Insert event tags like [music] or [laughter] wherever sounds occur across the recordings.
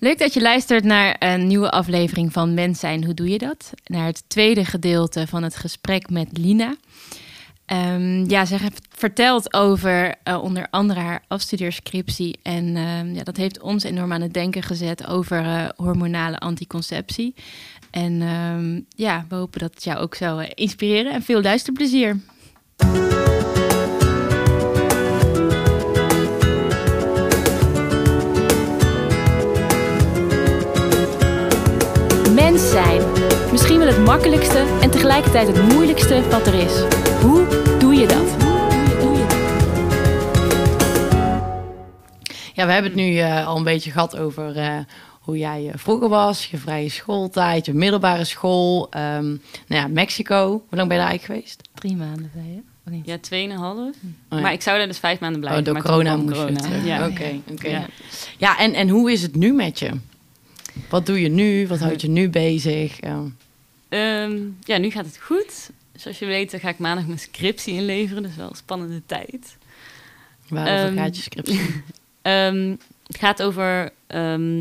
Leuk dat je luistert naar een nieuwe aflevering van Mens zijn, hoe doe je dat? Naar het tweede gedeelte van het gesprek met Lina. Ehm, ja, ze heeft verteld over uh, onder andere haar afstudeerscriptie. En uh, ja, dat heeft ons enorm aan het denken gezet over uh, hormonale anticonceptie. En um, ja, we hopen dat het jou ook zou inspireren. En veel luisterplezier. Het makkelijkste en tegelijkertijd het moeilijkste wat er is. Hoe doe je dat? Ja, we hebben het nu uh, al een beetje gehad over uh, hoe jij uh, vroeger was, je vrije schooltijd, je middelbare school. Um, nou ja, Mexico. Hoe lang ben je daar eigenlijk geweest? Drie maanden, zei je? Ja, tweeënhalf. Oh, ja. Maar ik zou daar dus vijf maanden blijven. Oh, door corona moest corona. Ja, oké. Okay, okay. ja. ja, en, en hoe is het nu met je? Wat doe je nu? Wat houdt je nu bezig? Ja. Um, ja, nu gaat het goed. Zoals je weet ga ik maandag mijn scriptie inleveren. Dus wel een spannende tijd. Waarover um, gaat je scriptie? um, [laughs] het gaat over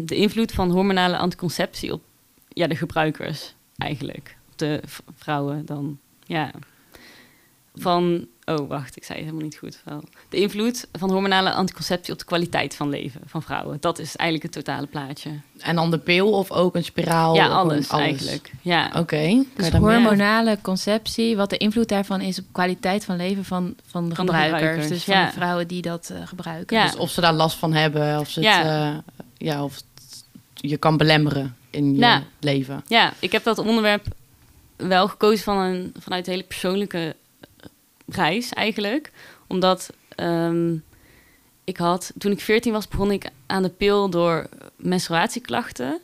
de invloed van hormonale anticonceptie op ja, de gebruikers eigenlijk. Op de vrouwen dan. Ja. Van Oh, wacht, ik zei het helemaal niet goed. Wel. De invloed van hormonale anticonceptie op de kwaliteit van leven van vrouwen. Dat is eigenlijk het totale plaatje. En dan de pil of ook een spiraal? Ja, alles, alles. eigenlijk. Ja. Oké. Okay. Dus hormonale conceptie, wat de invloed daarvan is op de kwaliteit van leven van, van de, van gebruikers. De gebruikers. Dus van de vrouwen die dat uh, gebruiken. Ja. Dus of ze daar last van hebben, of ze het, ja. Uh, ja, of je kan belemmeren in je nou, leven. Ja, ik heb dat onderwerp wel gekozen van een, vanuit een hele persoonlijke reis eigenlijk. Omdat um, ik had, toen ik 14 was, begon ik aan de pil door menstruatieklachten.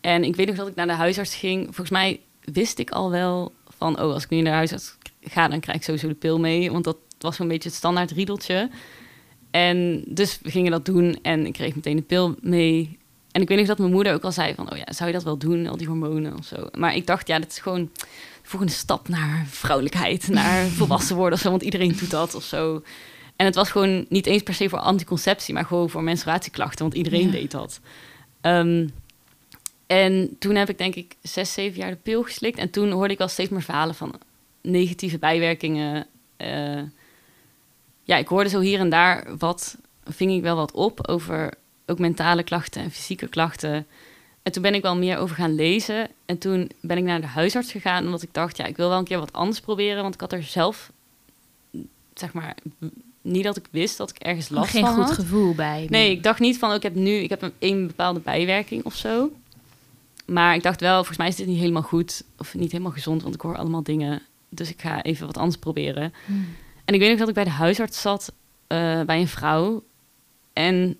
En ik weet nog dat ik naar de huisarts ging. Volgens mij wist ik al wel van, oh, als ik nu naar huisarts ga, dan krijg ik sowieso de pil mee. Want dat was zo'n beetje het standaard riedeltje. En dus we gingen dat doen en ik kreeg meteen de pil mee. En ik weet nog dat mijn moeder ook al zei van, oh ja, zou je dat wel doen, al die hormonen of zo. Maar ik dacht, ja, dat is gewoon volgende stap naar vrouwelijkheid, naar [laughs] volwassen worden of zo, want iedereen doet dat of zo. En het was gewoon niet eens per se voor anticonceptie, maar gewoon voor menstruatieklachten, want iedereen deed dat. Um, en toen heb ik denk ik zes, zeven jaar de pil geslikt. En toen hoorde ik al steeds meer verhalen van negatieve bijwerkingen. Uh, ja, ik hoorde zo hier en daar wat, ving ik wel wat op over ook mentale klachten en fysieke klachten. En toen ben ik wel meer over gaan lezen. En toen ben ik naar de huisarts gegaan, omdat ik dacht, ja, ik wil wel een keer wat anders proberen. Want ik had er zelf, zeg maar, niet dat ik wist dat ik ergens last geen van goed gevoel bij. Nee, ik dacht niet van, oh, ik heb nu, ik heb een, een bepaalde bijwerking of zo. Maar ik dacht wel, volgens mij is dit niet helemaal goed. Of niet helemaal gezond, want ik hoor allemaal dingen. Dus ik ga even wat anders proberen. Hmm. En ik weet nog dat ik bij de huisarts zat, uh, bij een vrouw. En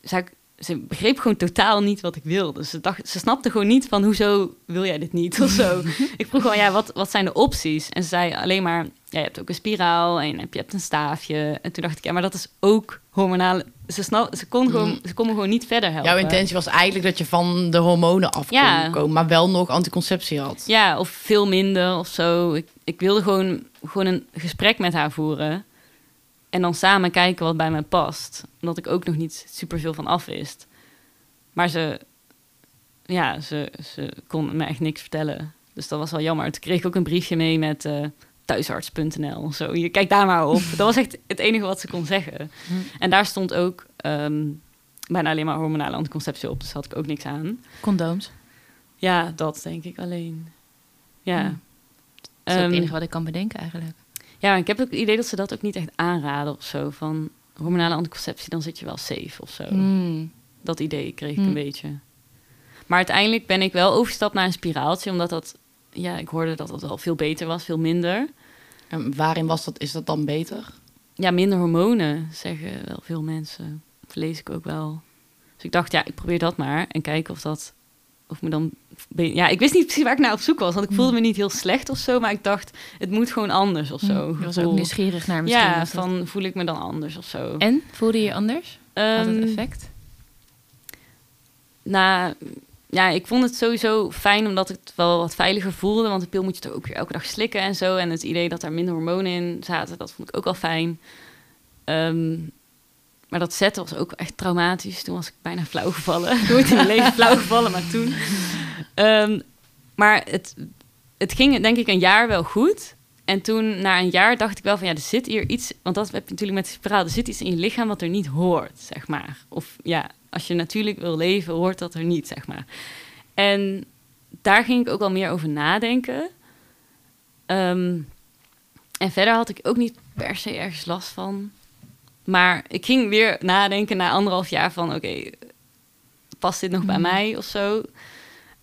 zei ik, ze begreep gewoon totaal niet wat ik wilde. Ze, dacht, ze snapte gewoon niet van hoezo wil jij dit niet [laughs] of zo. ik vroeg gewoon, ja, wat, wat zijn de opties? En ze zei alleen maar, ja, je hebt ook een spiraal en je hebt een staafje. En toen dacht ik, ja, maar dat is ook hormonale... Ze, snap, ze, kon gewoon, ze kon me gewoon niet verder helpen. Jouw intentie was eigenlijk dat je van de hormonen af kon komen, maar wel nog anticonceptie had. Ja, of veel minder of zo. Ik, ik wilde gewoon, gewoon een gesprek met haar voeren. En dan samen kijken wat bij mij past. Omdat ik ook nog niet super veel van af wist. Maar ze, ja, ze, ze kon me echt niks vertellen. Dus dat was wel jammer. Toen kreeg ik ook een briefje mee met uh, thuisarts.nl. Zo, je kijk daar maar op. dat was echt het enige wat ze kon zeggen. Hm. En daar stond ook um, bijna alleen maar hormonale anticonceptie op. Dus had ik ook niks aan. Condooms? Ja, dat denk ik alleen. Ja. Hm. Dat is het ehm, enige wat ik kan bedenken eigenlijk. Ja, ik heb ook het idee dat ze dat ook niet echt aanraden of zo. Van hormonale anticonceptie, dan zit je wel safe of zo. Hmm. Dat idee kreeg ik een hmm. beetje. Maar uiteindelijk ben ik wel overgestapt naar een spiraaltje, omdat dat, ja, ik hoorde dat dat al veel beter was, veel minder. En waarin was dat, is dat dan beter? Ja, minder hormonen, zeggen wel veel mensen. Dat lees ik ook wel. Dus ik dacht, ja, ik probeer dat maar en kijken of dat of me dan. Ja, ik wist niet precies waar ik naar op zoek was. Want ik voelde hmm. me niet heel slecht of zo. Maar ik dacht, het moet gewoon anders of zo. Hmm, je was ook nieuwsgierig naar misschien. Ja, van voel ik me dan anders of zo. En voelde je je anders? Um, Had het ehm, effect? Nou, ja, ik vond het sowieso fijn omdat ik het wel wat veiliger voelde. Want de pil moet je toch ook weer elke dag slikken en zo. En het idee dat er minder hormonen in zaten, dat vond ik ook al fijn. Um, maar dat zetten was ook echt traumatisch. Toen was ik bijna flauw gevallen. Nooit in mijn leven flauw gevallen, maar toen. Ehm, maar het, het ging denk ik een jaar wel goed. En toen, na een jaar, dacht ik wel van ja, er zit hier iets. Want dat heb je natuurlijk met spiraal. Er zit iets in je lichaam wat er niet hoort, zeg maar. Of ja, als je natuurlijk wil leven, hoort dat er niet, zeg maar. En daar ging ik ook al meer over nadenken. Ehm, en verder had ik ook niet per se ergens last van. Maar ik ging weer nadenken na anderhalf jaar van... oké, past dit nog bij Mhm. mij of zo?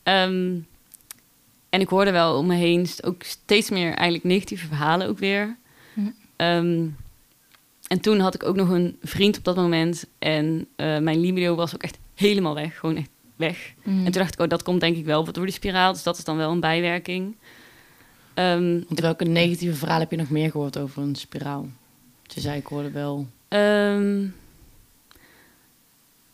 Ehm, en ik hoorde wel om me heen ook steeds meer eigenlijk negatieve verhalen ook weer. Mhm. Ehm, en toen had ik ook nog een vriend op dat moment. En eh, mijn libido was ook echt helemaal weg. Gewoon echt weg. Mhm. En toen dacht ik, oh, dat komt denk ik wel door die spiraal. Dus dat is dan wel een bijwerking. Ehm, Want welke negatieve verhaal heb je nog meer gehoord over een spiraal? Je zei, ik hoorde wel... Ehm,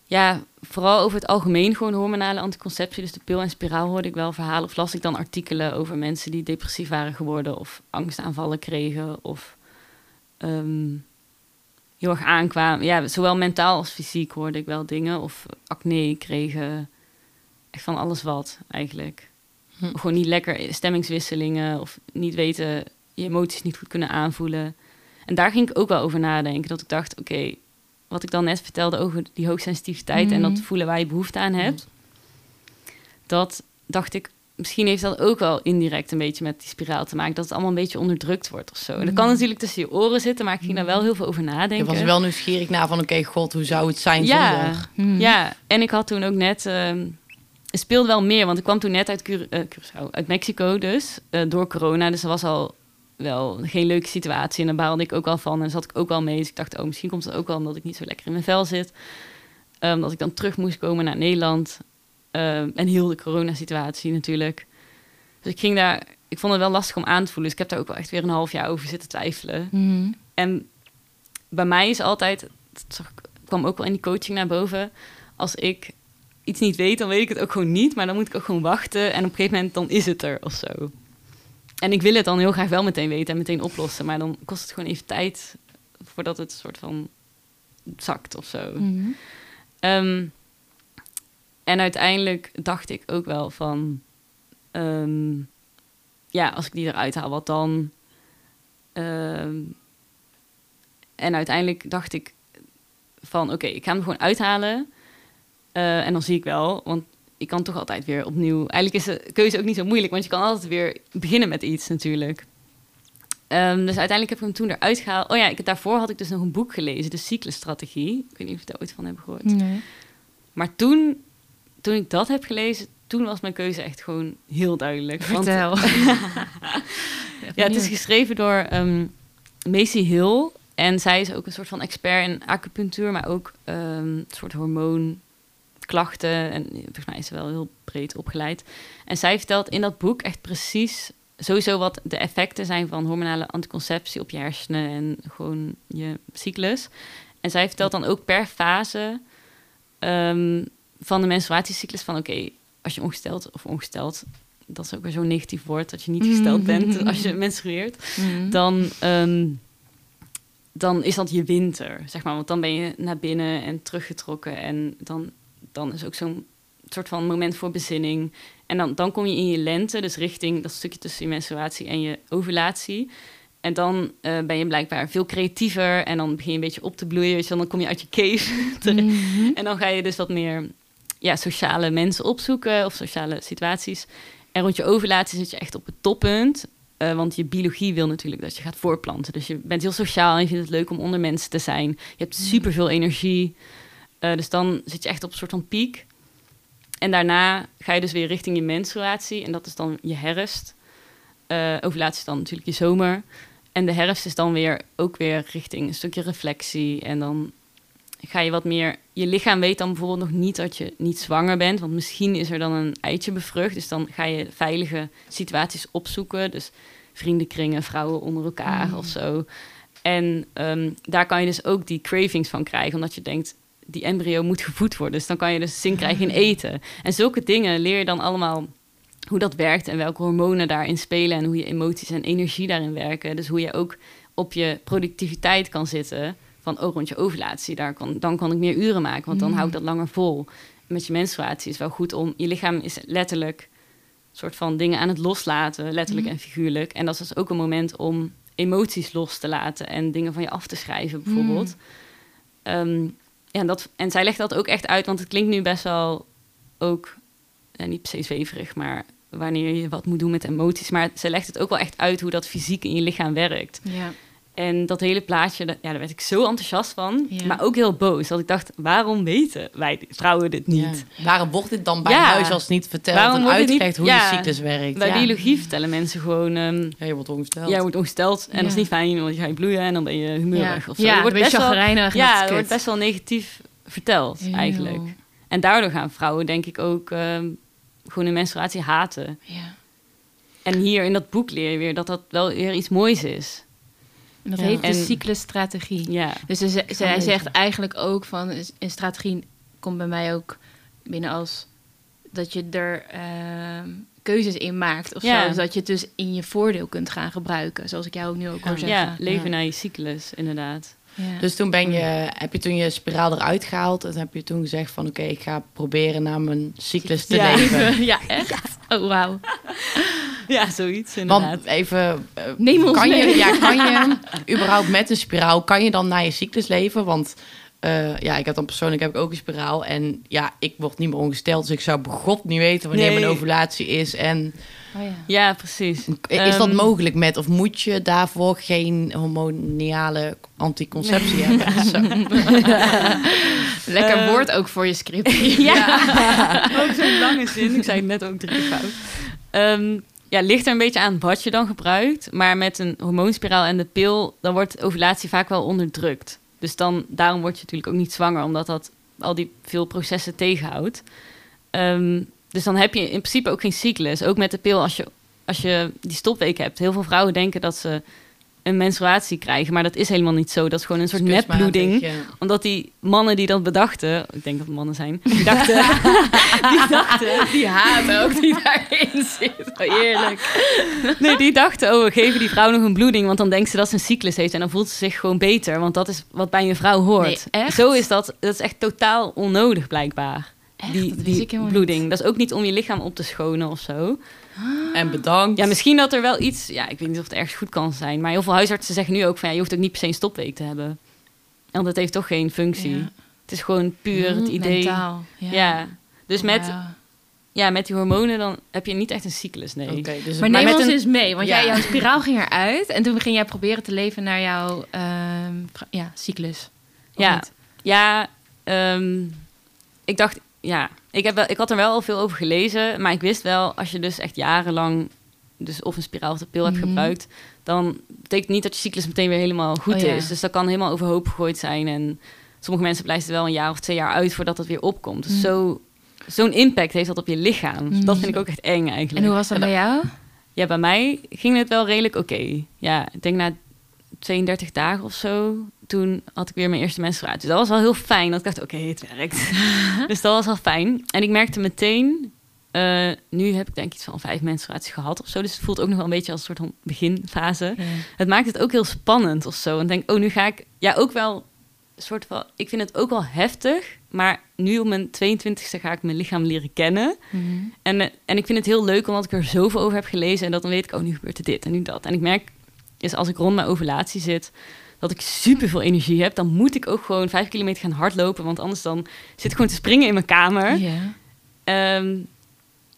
ja, vooral over het algemeen gewoon hormonale anticonceptie. Dus de pil en spiraal hoorde ik wel verhalen. Of las ik dan artikelen over mensen die depressief waren geworden... of angstaanvallen kregen of ehm, heel erg aankwamen. Ja, zowel mentaal als fysiek hoorde ik wel dingen. Of acne kregen. Echt van alles wat, eigenlijk. Hm. Gewoon niet lekker stemmingswisselingen... of niet weten, je emoties niet goed kunnen aanvoelen... En daar ging ik ook wel over nadenken. Dat ik dacht, oké, wat ik dan net vertelde over die hoogsensitiviteit en Mhm. dat voelen waar je behoefte aan hebt. Dat dacht ik, misschien heeft dat ook wel indirect een beetje met die spiraal te maken. Dat het allemaal een beetje onderdrukt wordt of zo. En dat kan Mhm. natuurlijk tussen je oren zitten, maar ik ging daar wel heel veel over Ik nadenken. was wel nieuwsgierig naar van, oké, god, hoe zou het zijn ja, zonder? Mhm. ja, en ik had toen ook net... het speelde wel meer, want ik kwam toen net uit, Cura- eh, Curaçao, uit Mexico dus, eh, door corona. Dus er was al wel geen leuke situatie en daar baalde ik ook wel van. En daar zat ik ook wel mee. Dus ik dacht, oh, misschien komt het ook wel omdat ik niet zo lekker in mijn vel zit. Ehm, dat ik dan terug moest komen naar Nederland. Ehm, en heel de coronasituatie natuurlijk. Dus ik ging daar... Ik vond het wel lastig om aan te voelen. Dus ik heb daar ook wel echt weer een half jaar over zitten twijfelen. Mhm. En bij mij is altijd, dat zag kwam ook wel in die coaching naar boven, als ik iets niet weet, dan weet ik het ook gewoon niet, maar dan moet ik ook gewoon wachten en op een gegeven moment dan is het er of zo. En ik wil het dan heel graag wel meteen weten en meteen oplossen, maar dan kost het gewoon even tijd voordat het soort van zakt of zo. Mhm. Ehm, en uiteindelijk dacht ik ook wel van... ehm, ja, als ik die eruit haal, wat dan? Ehm, en uiteindelijk dacht ik van... Oké, ik ga hem gewoon uithalen. Eh, en dan zie ik wel, want ik kan toch altijd weer opnieuw... Eigenlijk is de keuze ook niet zo moeilijk, want je kan altijd weer beginnen met iets natuurlijk. Ehm, dus uiteindelijk heb ik hem toen eruit gehaald. Oh ja, ik, daarvoor had ik dus nog een boek gelezen, de cyclusstrategie. Ik weet niet of je daar ooit van hebt gehoord. Nee. Maar toen, toen ik dat heb gelezen, toen was mijn keuze echt gewoon heel duidelijk. Want- Vertel. [laughs] ja, het is geschreven door ehm Macy Hill. En zij is ook een soort van expert in acupunctuur, maar ook ehm, een soort hormoonklachten. En volgens mij is ze wel heel breed opgeleid. En zij vertelt in dat boek echt precies sowieso wat de effecten zijn van hormonale anticonceptie op je hersenen en gewoon je cyclus. En zij vertelt dan ook per fase ehm, van de menstruatiecyclus van oké, als je ongesteld of ongesteld, dat is ook weer zo'n negatief woord, dat je niet gesteld bent als je menstrueert Mhm. dan, ehm, dan is dat je winter, zeg maar. Want dan ben je naar binnen en teruggetrokken. En dan, dan is ook zo'n soort van moment voor bezinning. En dan, dan kom je in je lente, dus richting dat stukje tussen je menstruatie en je ovulatie. En dan eh, ben je blijkbaar veel creatiever en dan begin je een beetje op te bloeien. Weet je, wel. dan kom je uit je cave. [laughs] Mhm. En dan ga je dus wat meer ja, sociale mensen opzoeken of sociale situaties. En rond je ovulatie zit je echt op het toppunt. Eh, want je biologie wil natuurlijk dat je gaat voorplanten. Dus je bent heel sociaal en je vindt het leuk om onder mensen te zijn. Je hebt superveel energie. Eh, dus dan zit je echt op een soort van piek. En daarna ga je dus weer richting je menstruatie. En dat is dan je herfst. Eh, ovulatie is dan natuurlijk je zomer. En de herfst is dan weer ook weer richting een stukje reflectie. En dan ga je wat meer... Je lichaam weet dan bijvoorbeeld nog niet dat je niet zwanger bent. Want misschien is er dan een eitje bevrucht. Dus dan ga je veilige situaties opzoeken. Dus vriendenkringen, vrouwen onder elkaar Mm. of zo. En ehm, daar kan je dus ook die cravings van krijgen. Omdat je denkt, die embryo moet gevoed worden. Dus dan kan je dus zin krijgen in eten. En zulke dingen leer je dan allemaal hoe dat werkt en welke hormonen daarin spelen en hoe je emoties en energie daarin werken. Dus hoe je ook op je productiviteit kan zitten van, oh, rond je ovulatie, daar kan, dan kan ik meer uren maken, want dan Mm. hou ik dat langer vol. Met je menstruatie is wel goed om, je lichaam is letterlijk soort van dingen aan het loslaten, letterlijk Mhm. en figuurlijk. En dat is dus ook een moment om emoties los te laten en dingen van je af te schrijven, bijvoorbeeld. Ehm, ja, dat, en zij legt dat ook echt uit, want het klinkt nu best wel ook, niet per se zweverig, maar wanneer je wat moet doen met emoties. Maar ze legt het ook wel echt uit hoe dat fysiek in je lichaam werkt. Ja. En dat hele plaatje, dat- ja, daar werd ik zo enthousiast van. Ja. Maar ook heel boos. Dat ik dacht, waarom weten wij vrouwen dit niet? Ja. Waarom wordt dit dan bij Ja. huis als niet verteld Waarom en niet- uitgelegd hoe de cyclus werkt? Bij ja. biologie vertellen mensen gewoon... Ja, je wordt ongesteld. jij wordt ongesteld en dat is niet fijn, want je gaat bloeien en dan ben je humeurig Ja, of zo. ja wordt best wel, dat ja, kut. wordt best wel negatief verteld eigenlijk. En daardoor gaan vrouwen denk ik ook ehm, gewoon hun menstruatie haten. Ja. En hier in dat boek leer je weer dat dat wel weer iets moois is. En dat Ja. heet de En- cyclusstrategie. Ja, Dus ze, zij zegt eigenlijk ook van een strategie komt bij mij ook binnen als dat je er ehm, keuzes in maakt of Ja. zo. Zodat je het dus in je voordeel kunt gaan gebruiken. Zoals ik jou ook nu ook hoor Ja. zeggen. ja leven Ja. naar je cyclus, inderdaad. Ja. Dus toen ben je, heb je toen je spiraal eruit gehaald en heb je toen gezegd van oké, ik ga proberen naar mijn cyclus te Ja. leven. [laughs] ja, echt? Oh, wauw. [laughs] Ja, zoiets inderdaad. Want even, Neem ons kan je, ja, kan je [laughs] überhaupt met een spiraal, kan je dan naar je cyclus leven? Want eh, ja, ik heb dan persoonlijk heb ik ook een spiraal en ja, ik word niet meer ongesteld, dus ik zou begot niet weten wanneer Nee. mijn ovulatie is. En Oh, ja. Ja, precies. is dat Ehm, mogelijk met, of moet je daarvoor geen hormoniale anticonceptie hebben? [laughs] Lekker Eh, woord ook voor je script. [laughs] Ja, ook zo'n lange zin. Ik zei het net ook drie keer fout. Ehm, ja, ligt er een beetje aan wat je dan gebruikt. Maar met een hormoonspiraal en de pil, dan wordt ovulatie vaak wel onderdrukt. Dus dan, daarom word je natuurlijk ook niet zwanger, omdat dat al die veel processen tegenhoudt. Ehm, dus dan heb je in principe ook geen cyclus. Ook met de pil, als je, als je die stopweek hebt. Heel veel vrouwen denken dat ze een menstruatie krijgen, maar dat is helemaal niet zo. Dat is gewoon een soort nepbloeding ja. omdat die mannen die dat bedachten, ik denk dat het mannen zijn, die dachten, [laughs] die dachten, Die haat ook die daarin zit. Oh, Eerlijk. nee, die dachten, oh, we geven die vrouw nog een bloeding, want dan denkt ze dat ze een cyclus heeft en dan voelt ze zich gewoon beter, want dat is wat bij een vrouw hoort. Nee? Zo is dat, dat is echt totaal onnodig blijkbaar. Echt? Die, die bloeding. niet. Dat is ook niet om je lichaam op te schonen of zo. En bedankt. Ja, misschien dat er wel iets, ja, ik weet niet of het ergens goed kan zijn, maar heel veel huisartsen zeggen nu ook van, ja, je hoeft ook niet per se een stopweek te hebben. Want het heeft toch geen functie. Ja. Het is gewoon puur het Mm, idee. Mentaal. Ja. Ja. Dus met, ja, met die hormonen dan heb je niet echt een cyclus, nee. Dus Maar maar neem met ons een, eens mee, want Ja. jij, jouw spiraal ging eruit en toen ging jij proberen te leven naar jouw ehm, ja, cyclus. Of Ja. niet? Ja, ehm, ik dacht, ja, ik, heb wel, ik had er wel al veel over gelezen, maar ik wist wel, als je dus echt jarenlang dus of een spiraal of de pil hebt Mhm. gebruikt, dan betekent niet dat je cyclus meteen weer helemaal goed Oh ja. is. Dus dat kan helemaal overhoop gegooid zijn en sommige mensen blijven er wel een jaar of twee jaar uit voordat het weer opkomt. Dus Mhm. zo, zo'n impact heeft dat op je lichaam. Dus dat Mhm. vind ik ook echt eng eigenlijk. En hoe was dat bij jou? Ja, bij mij ging het wel redelijk oké. Ja, ik denk na 32 dagen of zo, toen had ik weer mijn eerste menstruatie. Dus dat was wel heel fijn. Dat ik dacht, oké, het werkt. [laughs] dus dat was wel fijn. En ik merkte meteen, eh, nu heb ik denk ik iets van vijf menstruaties gehad of zo. Dus het voelt ook nog wel een beetje als een soort van beginfase. Het maakt het ook heel spannend of zo. En denk, oh, nu ga ik, ja, ook wel een soort van, ik vind het ook wel heftig. Maar nu op mijn 22e ga ik mijn lichaam leren kennen. Mhm. En, eh, en ik vind het heel leuk omdat ik er zoveel over heb gelezen. En dat dan weet ik, oh, nu gebeurt er dit en nu dat. En ik merk, is als ik rond mijn ovulatie zit, dat ik super veel energie heb. Dan moet ik ook gewoon vijf kilometer gaan hardlopen. Want anders dan zit ik gewoon te springen in mijn kamer. Ja. Ehm,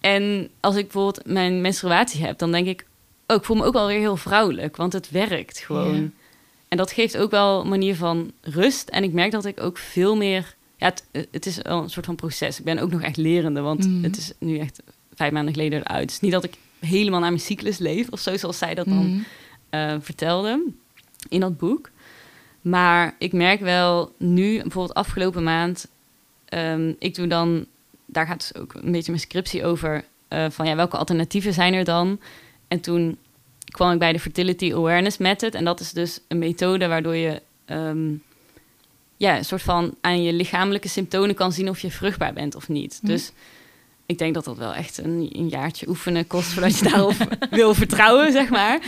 en als ik bijvoorbeeld mijn menstruatie heb, dan denk ik, oh, ik voel me ook wel weer heel vrouwelijk. Want het werkt gewoon. En dat geeft ook wel een manier van rust. En ik merk dat ik ook veel meer... Ja, het, het is wel een soort van proces. Ik ben ook nog echt lerende, want Mhm. het is nu echt vijf maanden geleden eruit. Het is niet dat ik helemaal naar mijn cyclus leef of zo, zoals zij dat dan Mhm. eh, vertelde in dat boek. Maar ik merk wel nu, bijvoorbeeld afgelopen maand, ehm, ik doe dan, daar gaat dus ook een beetje mijn scriptie over, eh, van ja, welke alternatieven zijn er dan? En toen kwam ik bij de Fertility Awareness Method. En dat is dus een methode waardoor je ehm, ja, een soort van aan je lichamelijke symptomen kan zien of je vruchtbaar bent of niet. Mhm. Dus ik denk dat dat wel echt een, een jaartje oefenen kost voordat je daarop [laughs] wil vertrouwen, zeg maar.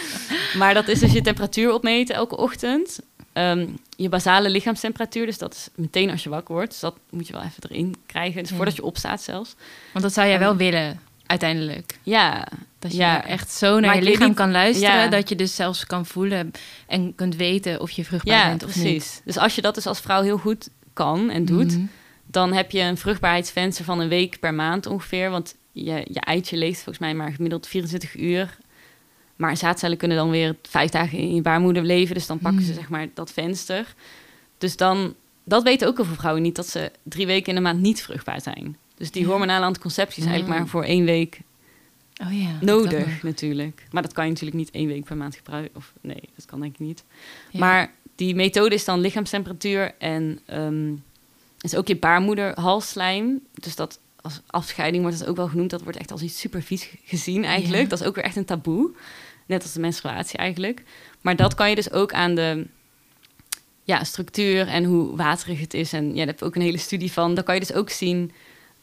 Maar dat is dus je temperatuur opmeten elke ochtend. ehm, je basale lichaamstemperatuur. Dus dat is meteen als je wakker wordt. Dus dat moet je wel even erin krijgen. Dus Ja. voordat je opstaat zelfs. Want dat zou jij wel Ehm, willen, uiteindelijk. Ja, Dat je Ja. echt zo naar je lichaam niet- kan luisteren... Ja. dat je dus zelfs kan voelen en kunt weten of je vruchtbaar bent of precies. niet. Dus als je dat dus als vrouw heel goed kan en doet... Mhm. Dan heb je een vruchtbaarheidsvenster van een week per maand ongeveer. Want je, je eitje leeft volgens mij maar gemiddeld 24 uur. Maar zaadcellen kunnen dan weer vijf dagen in je baarmoeder leven. Dus dan pakken ze Mm. zeg maar dat venster. Dus dan, dat weten ook heel veel vrouwen niet, dat ze drie weken in de maand niet vruchtbaar zijn. Dus die hormonale anticonceptie is eigenlijk maar voor één week Oh ja. nodig natuurlijk. Maar dat kan je natuurlijk niet één week per maand gebruiken. Of nee, dat kan denk ik niet. Ja. Maar die methode is dan lichaamstemperatuur en ehm is ook je baarmoederhalsslijm. Dus dat als afscheiding wordt het ook wel genoemd. Dat wordt echt als iets super vies gezien eigenlijk. Ja. Dat is ook weer echt een taboe. Net als de menstruatie eigenlijk. Maar dat kan je dus ook aan de ja, structuur en hoe waterig het is. En ja, daar heb ook een hele studie van. Dan kan je dus ook zien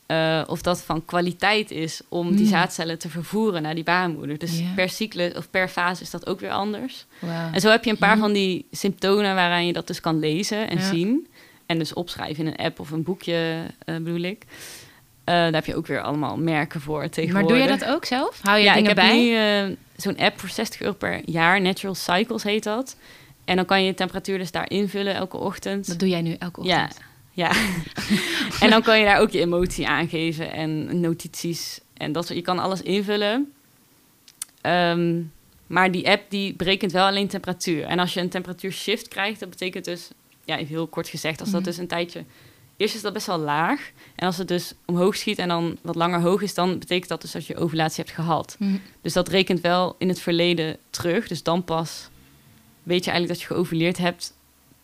eh, of dat van kwaliteit is om die Mm. zaadcellen te vervoeren naar die baarmoeder. Dus per cyclus of per fase is dat ook weer anders. En zo heb je een paar Mhm. van die symptomen waaraan je dat dus kan lezen en Ja. zien. En dus opschrijven in een app of een boekje, eh, bedoel ik. Eh, daar heb je ook weer allemaal merken voor Maar tegenwoordig. doe je dat ook zelf? Hou je ja, ik dingen heb bij? nu eh, zo'n app voor 60 euro per jaar. Natural Cycles heet dat. En dan kan je je temperatuur dus daar invullen elke ochtend. Dat doe jij nu elke Ja, ochtend? ja. [laughs] en dan kan je daar ook je emotie aangeven en notities. En dat, soort- je kan alles invullen. Ehm, maar die app die berekent wel alleen temperatuur. En als je een temperatuur shift krijgt, dat betekent dus, ja, even heel kort gezegd, als dat Mhm. dus een tijdje. Eerst is dat best wel laag. En als het dus omhoog schiet en dan wat langer hoog is, dan betekent dat dus dat je ovulatie hebt gehad. Hm. Dus dat rekent wel in het verleden terug. Dus dan pas weet je eigenlijk dat je geovuleerd hebt.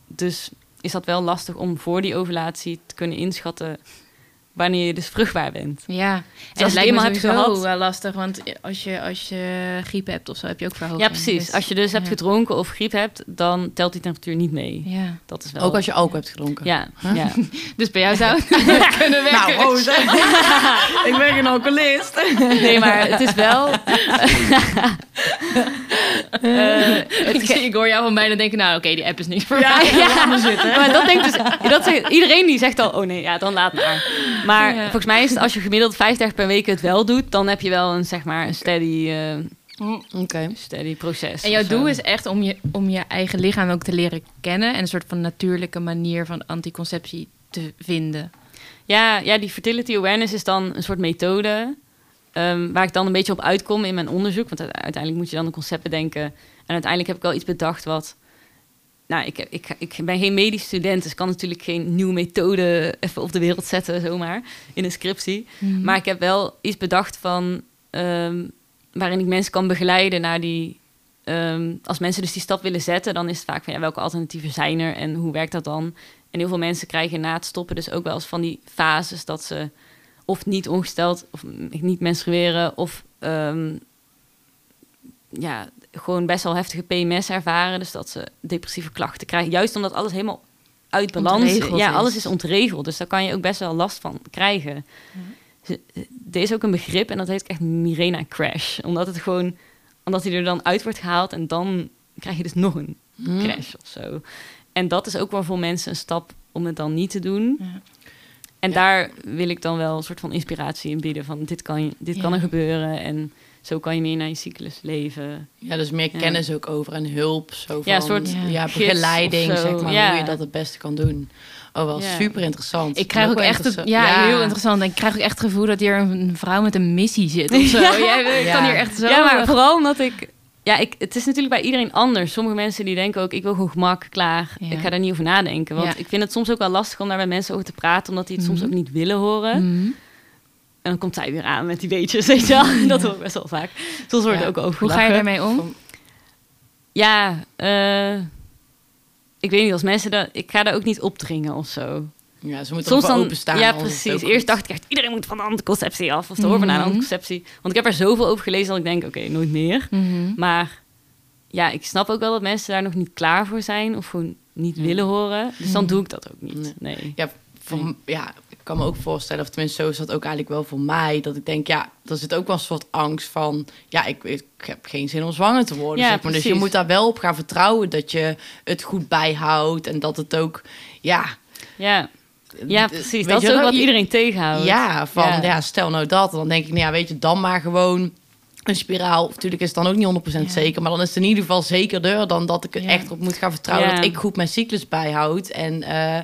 Dus is dat wel lastig om voor die ovulatie te kunnen inschatten wanneer je dus vruchtbaar bent. Ja, als en je het het lijkt me eenmaal hebt gehad- wel lastig, want als je, als je griep hebt of zo, heb je ook verhoging. Ja, precies. Dus- Als je dus hebt gedronken of griep hebt, dan telt die temperatuur niet mee. Ja, Dat is wel... Ook als je alcohol hebt gedronken. Ja, ja. [laughs] dus bij jou zou het [laughs] kunnen werken. Nou, hè? [laughs] ik ben geen alcoholist. Nee, maar het is wel... Eh, ik, zie- ik hoor jou van bijna denken, nou oké, die app is niet voor Ja, mij. ja. zitten. Maar dat denkt dus... Dat zegt, iedereen die zegt al, oh nee, ja, dan laat maar. Maar Ja. volgens mij is het als je gemiddeld vijf dagen per week het wel doet... dan heb je wel een, zeg maar, een steady, eh, Oké. steady proces. En jouw zo. doel is echt om je, om je eigen lichaam ook te leren kennen en een soort van natuurlijke manier van anticonceptie te vinden. Ja, ja, die fertility awareness is dan een soort methode... ehm, waar ik dan een beetje op uitkom in mijn onderzoek. Want uite- uiteindelijk moet je dan een concept bedenken. En uiteindelijk heb ik wel iets bedacht wat... Nou, ik, ik, ik ben geen medisch student, dus kan natuurlijk geen nieuwe methode even op de wereld zetten, zomaar, in een scriptie. Mhm. Maar ik heb wel iets bedacht van ehm, waarin ik mensen kan begeleiden naar die. ehm, als mensen dus die stap willen zetten, dan is het vaak van ja, welke alternatieven zijn er en hoe werkt dat dan? En heel veel mensen krijgen na het stoppen dus ook wel eens van die fases dat ze of niet ongesteld of niet menstrueren of ehm, ja, gewoon best wel heftige PMS ervaren. Dus dat ze depressieve klachten krijgen. Juist omdat alles helemaal uit balans is. Ontregeld Ja, is. alles is ontregeld. Dus daar kan je ook best wel last van krijgen. Er is ook een begrip en dat heet echt Mirena crash. Omdat het gewoon, omdat hij er dan uit wordt gehaald en dan krijg je dus nog een Hm. crash of zo. En dat is ook wel voor mensen een stap om het dan niet te doen. Ja. En Ja. daar wil ik dan wel een soort van inspiratie in bieden. Van dit kan, je- dit kan Ja. er gebeuren en zo kan je meer naar je cyclus leven. Ja, dus meer Ja. kennis ook over en hulp. Zo van, Ja, een soort ja, begeleiding, zeg maar, Ja. hoe je dat het beste kan doen. Oh, wel Ja. super interessant. Ik krijg ook echt het, ja, heel interessant. En ik krijg ook echt het gevoel dat hier een vrouw met een missie zit of zo. [laughs] Ja. Jij Ja. kan hier echt zo. ja, maar vooral omdat ik... Ja, ik, het is natuurlijk bij iedereen anders. Sommige mensen die denken ook, ik wil gewoon gemak, klaar. Ja. Ik ga daar niet over nadenken. Want Ja. ik vind het soms ook wel lastig om daar met mensen over te praten... omdat die het soms Mhm. ook niet willen horen. Mhm. En dan komt zij weer aan met die weetjes, [laughs] weet je wel. Dat hoor ik best wel vaak. Soms wordt Ja. ook over Hoe ga je daarmee om? Van- Ja, eh, ik weet niet, als mensen dat... Ik ga daar ook niet opdringen of zo. Ja, ze moeten Soms dan, openstaan. ja, precies. Eerst dacht ik echt, iedereen moet van de anticonceptie af. Of de Mhm. hormonale anticonceptie. Want ik heb er zoveel over gelezen dat ik denk, oké, nooit meer. Mhm. Maar ja, ik snap ook wel dat mensen daar nog niet klaar voor zijn. Of gewoon niet willen horen. Dus dan Mhm. doe ik dat ook niet. Nee. Nee. Ja, van, ja, kan me ook voorstellen, of tenminste zo is dat ook eigenlijk wel voor mij, dat ik denk, ja, er zit ook wel een soort angst van, ja, ik, ik heb geen zin om zwanger te worden. Ja, zeg maar. Dus je moet daar wel op gaan vertrouwen dat je het goed bijhoudt en dat het ook, ja. Ja, ja precies. Dat je is ook wat iedereen tegenhoudt. Ja, van Ja. ja. stel nou dat. Dan denk ik, nou ja, weet je, dan maar gewoon een spiraal. Natuurlijk is het dan ook niet 100% Ja. zeker. Maar dan is het in ieder geval zekerder dan dat ik er echt op moet gaan vertrouwen dat ik goed mijn cyclus bijhoud. En eh,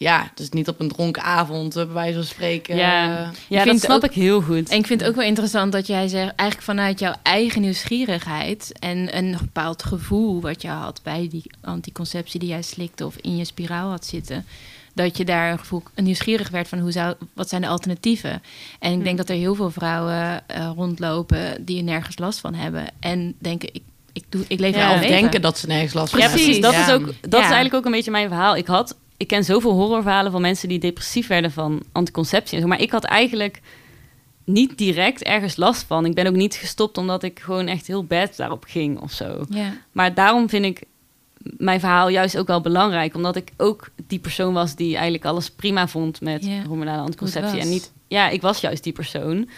ja, dus niet op een dronken avond, eh, bij wijze van spreken. Ja. eh, Ja, vind dat snap ook- ik heel goed. En ik vind het ook wel interessant dat jij zegt, eigenlijk vanuit jouw eigen nieuwsgierigheid en een bepaald gevoel wat je had bij die anticonceptie die jij slikte of in je spiraal had zitten, dat je daar een gevoel een nieuwsgierig werd van hoe zou, wat zijn de alternatieven. En ik denk Hm. dat er heel veel vrouwen eh, rondlopen die er nergens last van hebben en denken ik, ik, doe, ik leef Ja, leven. denken dat ze nergens last van Ja, hebben. precies. Dat, Ja. is, ook, dat Ja. is eigenlijk ook een beetje mijn verhaal. Ik had, ik ken zoveel horrorverhalen van mensen die depressief werden van anticonceptie. en zo, Maar ik had eigenlijk niet direct ergens last van. Ik ben ook niet gestopt omdat ik gewoon echt heel bad daarop ging of zo. Maar daarom vind ik mijn verhaal juist ook wel belangrijk. Omdat ik ook die persoon was die eigenlijk alles prima vond met hormonale anticonceptie. En niet, ja, ik was juist die persoon.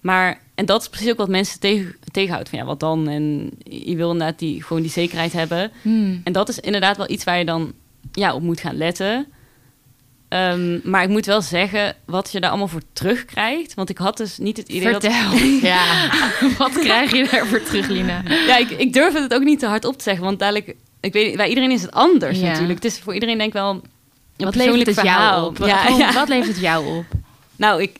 Maar, en dat is precies ook wat mensen tegen, tegenhoudt. Van ja, wat dan? En je wil inderdaad die, gewoon die zekerheid hebben. Hmm. En dat is inderdaad wel iets waar je dan ja, op moet gaan letten. Ehm, maar ik moet wel zeggen, wat je daar allemaal voor terugkrijgt. Want ik had dus niet het idee dat... Vertel, [laughs] Ja, wat krijg je daarvoor terug, Lina? Ja, ik, ik durf het ook niet te hard op te zeggen. Want dadelijk... Ik weet, bij iedereen is het anders Ja. natuurlijk. Het is voor iedereen denk ik wel een Wat persoonlijk levert het jou op? Ja, Gewoon, ja. Wat levert het jou op? Nou, ik,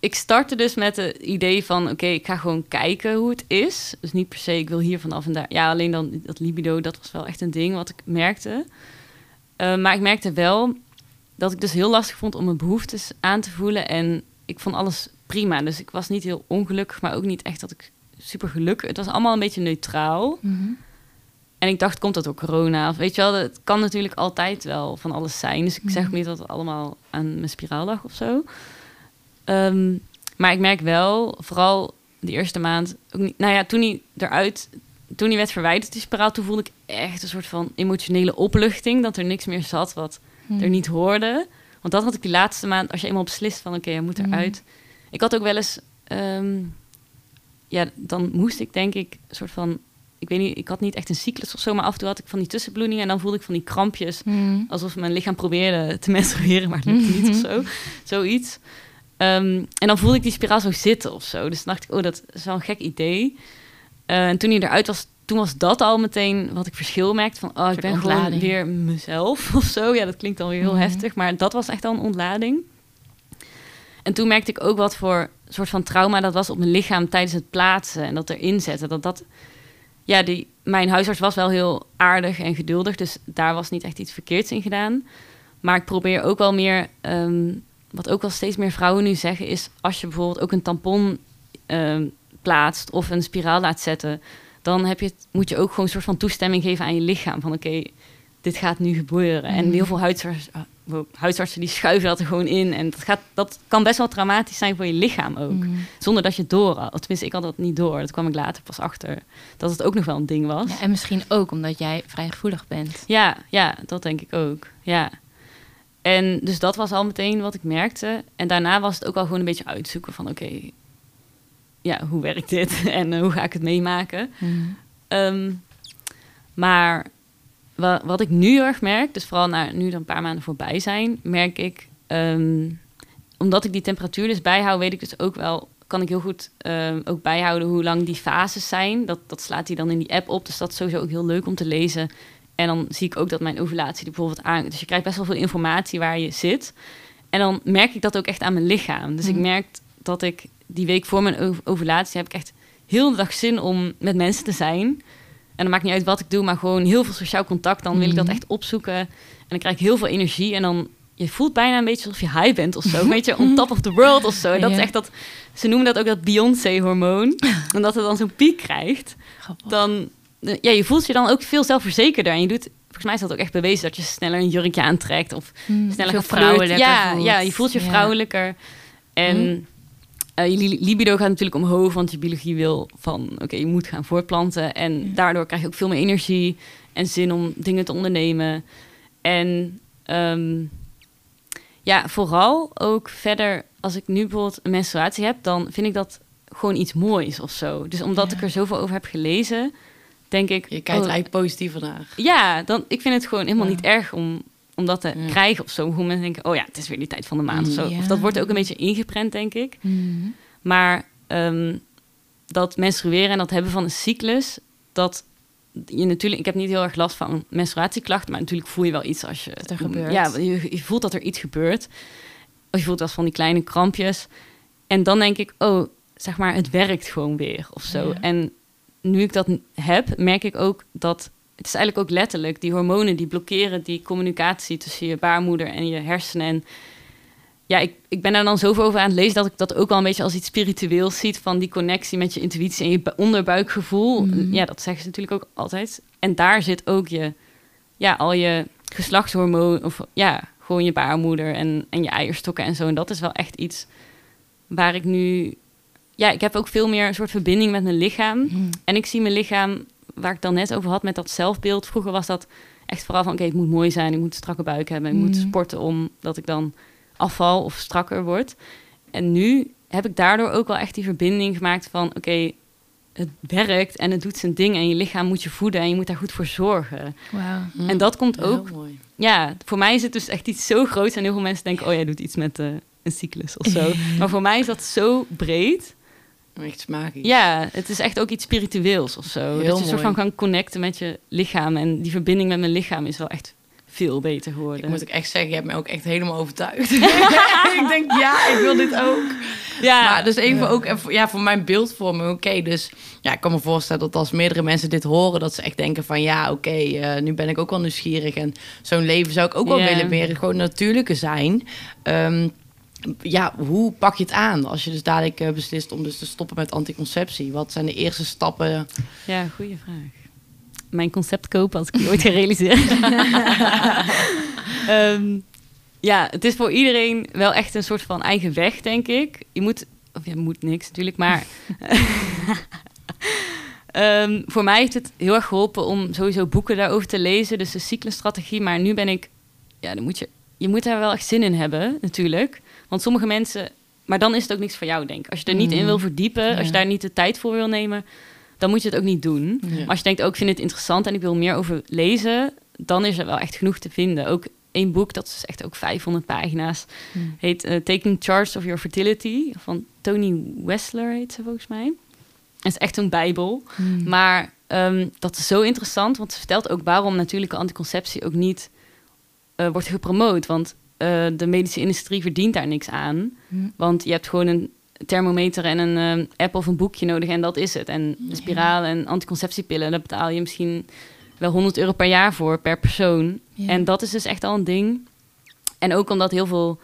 ik startte dus met het idee van... oké, ik ga gewoon kijken hoe het is. Dus niet per se, ik wil hier vanaf en daar. Ja, alleen dan dat libido, dat was wel echt een ding wat ik merkte. Eh, maar ik merkte wel dat ik dus heel lastig vond om mijn behoeftes aan te voelen. En ik vond alles prima. Dus ik was niet heel ongelukkig, maar ook niet echt dat ik super gelukkig... Het was allemaal een beetje neutraal. En ik dacht, komt dat door corona? Of weet je wel, het kan natuurlijk altijd wel van alles zijn. Dus ik zeg Mhm. niet dat het allemaal aan mijn spiraal lag of zo. Ehm, maar ik merk wel, vooral de eerste maand... Ook niet, nou ja, toen hij eruit... Toen hij werd verwijderd, die spiraal, toen voelde ik echt een soort van emotionele opluchting. Dat er niks meer zat wat Hmm. er niet hoorde. Want dat had ik die laatste maand, als je eenmaal beslist van oké, hij moet Mhm. eruit. Ik had ook wel eens, ehm, ja, dan moest ik denk ik een soort van, ik weet niet, ik had niet echt een cyclus of zo, maar af en toe had ik van die tussenbloedingen en dan voelde ik van die krampjes, Hmm. alsof mijn lichaam probeerde te [laughs] menstrueren, maar het lukte niet of zo, zoiets. Ehm, en dan voelde ik die spiraal zo zitten of zo. Dus dan dacht ik, oh, dat is wel een gek idee. Eh, en toen hij eruit was, toen was dat al meteen wat ik verschil merkte. Van, oh, ik ben gewoon ontlading. weer mezelf [laughs] of zo. Ja, dat klinkt dan weer heel Mhm. heftig. Maar dat was echt al een ontlading. En toen merkte ik ook wat voor soort van trauma dat was op mijn lichaam tijdens het plaatsen. En dat erin zetten. Dat dat, ja, die, mijn huisarts was wel heel aardig en geduldig. Dus daar was niet echt iets verkeerds in gedaan. Maar ik probeer ook wel meer... ehm, wat ook wel steeds meer vrouwen nu zeggen... is als je bijvoorbeeld ook een tampon ehm, plaatst... of een spiraal laat zetten... dan heb je het, moet je ook gewoon een soort van toestemming geven aan je lichaam. Van oké, dit gaat nu gebeuren. En Mhm. heel veel huisartsen, wow, huisartsen die schuiven dat er gewoon in. En dat, gaat, dat kan best wel traumatisch zijn voor je lichaam ook. Hmm. Zonder dat je het door had. Tenminste, ik had dat niet door. Dat kwam ik later pas achter. Dat het ook nog wel een ding was. Ja, en misschien ook omdat jij vrij gevoelig bent. Ja, ja, dat denk ik ook. Ja. En dus dat was al meteen wat ik merkte. En daarna was het ook al gewoon een beetje uitzoeken van... oké, ja, hoe werkt dit? [laughs] en eh, hoe ga ik het meemaken? Hmm. Ehm, maar wa- wat ik nu heel erg merk... dus vooral na nu er een paar maanden voorbij zijn... merk ik, ehm, omdat ik die temperatuur dus bijhoud... weet ik dus ook wel... kan ik heel goed ehm, ook bijhouden hoe lang die fases zijn. Dat, dat slaat hij dan in die app op. Dus dat is sowieso ook heel leuk om te lezen... En dan zie ik ook dat mijn ovulatie er bijvoorbeeld aan... Dus je krijgt best wel veel informatie waar je zit. En dan merk ik dat ook echt aan mijn lichaam. Dus ik Mhm. merk dat ik die week voor mijn ov- ovulatie... heb ik echt heel de dag zin om met mensen te zijn. En dan maakt niet uit wat ik doe, maar gewoon heel veel sociaal contact. Dan wil ik dat Mhm. echt opzoeken. En dan krijg ik heel veel energie. En dan... Je voelt bijna een beetje alsof je high bent of zo. Weet je, on top of the world of zo. En [laughs] dat is echt dat... Ze noemen dat ook dat Beyoncé-hormoon. [laughs] en dat het dan zo'n piek krijgt Grappig. dan eh, ja, je voelt je dan ook veel zelfverzekerder. En je doet, volgens mij is dat ook echt bewezen dat je sneller een jurkje aantrekt of Hmm. sneller vrouwelijker Ja, voelt. ja, je voelt je Ja. vrouwelijker. En Hm. Eh, je li- libido gaat natuurlijk omhoog, want je biologie wil van, oké, je moet gaan voortplanten. En daardoor krijg je ook veel meer energie en zin om dingen te ondernemen. En ehm, ja, vooral ook verder, als ik nu bijvoorbeeld een menstruatie heb, dan vind ik dat gewoon iets moois of zo. Dus omdat Ja. ik er zoveel over heb gelezen, denk ik... Je kijkt oh, eigenlijk positiever naar. Ja, dan, ik vind het gewoon helemaal Ja. niet erg om, om dat te krijgen of zo. Hoe mensen denken, oh ja, het is weer die tijd van de maand of zo. Ja. Of dat wordt ook een beetje ingeprent, denk ik. Mhm. Maar ehm, dat menstrueren en dat hebben van een cyclus, dat je natuurlijk, ik heb niet heel erg last van menstruatieklachten, maar natuurlijk voel je wel iets als je. Dat er gebeurt. Ja, je, je voelt dat er iets gebeurt. Of je voelt als van die kleine krampjes. En dan denk ik, oh, zeg maar, het werkt gewoon weer of zo. Ja. En nu ik dat heb, merk ik ook dat. Het is eigenlijk ook letterlijk, die hormonen die blokkeren die communicatie tussen je baarmoeder en je hersenen. En ja, ik, ik ben daar dan zoveel over aan het lezen dat ik dat ook wel een beetje als iets spiritueels ziet van die connectie met je intuïtie en je bu- onderbuikgevoel. Mhm. Ja, dat zeggen ze natuurlijk ook altijd. En daar zit ook je, ja, al je geslachtshormoon of ja, gewoon je baarmoeder en, en je eierstokken en zo. En dat is wel echt iets waar ik nu, ja, ik heb ook veel meer een soort verbinding met mijn lichaam. Mhm. En ik zie mijn lichaam, waar ik dan net over had met dat zelfbeeld. Vroeger was dat echt vooral van, oké, het moet mooi zijn, ik moet een strakke buik hebben, ik moet Mhm. sporten omdat ik dan afval of strakker word. En nu heb ik daardoor ook wel echt die verbinding gemaakt van, oké, het werkt en het doet zijn ding en je lichaam moet je voeden en je moet daar goed voor zorgen. Wauw. Hm. En dat komt Heel ook, mooi. ja, voor mij is het dus echt iets zo groots en heel veel mensen denken, oh jij doet iets met eh, een cyclus of zo. [laughs] maar voor mij is dat zo breed. Echt magisch. Ja, het is echt ook iets spiritueels of zo. Heel dat je een soort mooi. van kan connecten met je lichaam. En die verbinding met mijn lichaam is wel echt veel beter geworden. Ik moet ook echt zeggen, je hebt me ook echt helemaal overtuigd. [laughs] [laughs] ik denk, ja, ik wil dit ook. ja, Maar dus even Ja. ook ja, voor mijn beeldvorming. Oké, dus ja, ik kan me voorstellen dat als meerdere mensen dit horen, dat ze echt denken van ja, oké, eh, nu ben ik ook wel nieuwsgierig. En zo'n leven zou ik ook wel willen meer gewoon natuurlijke zijn. Ehm, ja, hoe pak je het aan als je dus dadelijk eh, beslist om dus te stoppen met anticonceptie? Wat zijn de eerste stappen? ja, goede vraag. Mijn concept kopen als ik die ooit ga realiseren. [laughs] Ehm, ja, het is voor iedereen wel echt een soort van eigen weg, denk ik. Je moet, of je moet niks natuurlijk, maar... [laughs] Ehm, voor mij heeft het heel erg geholpen om sowieso boeken daarover te lezen. Dus de cyclusstrategie. Maar nu ben ik... Ja, dan moet je, je moet daar wel echt zin in hebben, natuurlijk. Want sommige mensen... Maar dan is het ook niks voor jou, denk ik. Als je er niet in Mm. wil verdiepen, als je daar niet de tijd voor wil nemen... dan moet je het ook niet doen. Ja. Maar als je denkt, ook ik vind het interessant en ik wil meer over lezen... dan is er wel echt genoeg te vinden. Ook één boek, dat is echt ook 500 pagina's... Mhm. heet eh, Taking Charge of Your Fertility... van Tony Wessler heet ze volgens mij. Het is echt een bijbel. Mhm. Maar ehm, dat is zo interessant, want ze vertelt ook waarom natuurlijke anticonceptie ook niet eh, wordt gepromoot. Want eh, de medische industrie verdient daar niks aan. Mhm. Want je hebt gewoon een thermometer en een eh, app of een boekje nodig en dat is het. En de spiraal en anticonceptiepillen, daar betaal je misschien wel 100 euro per jaar voor per persoon. Ja. En dat is dus echt al een ding. En ook omdat heel veel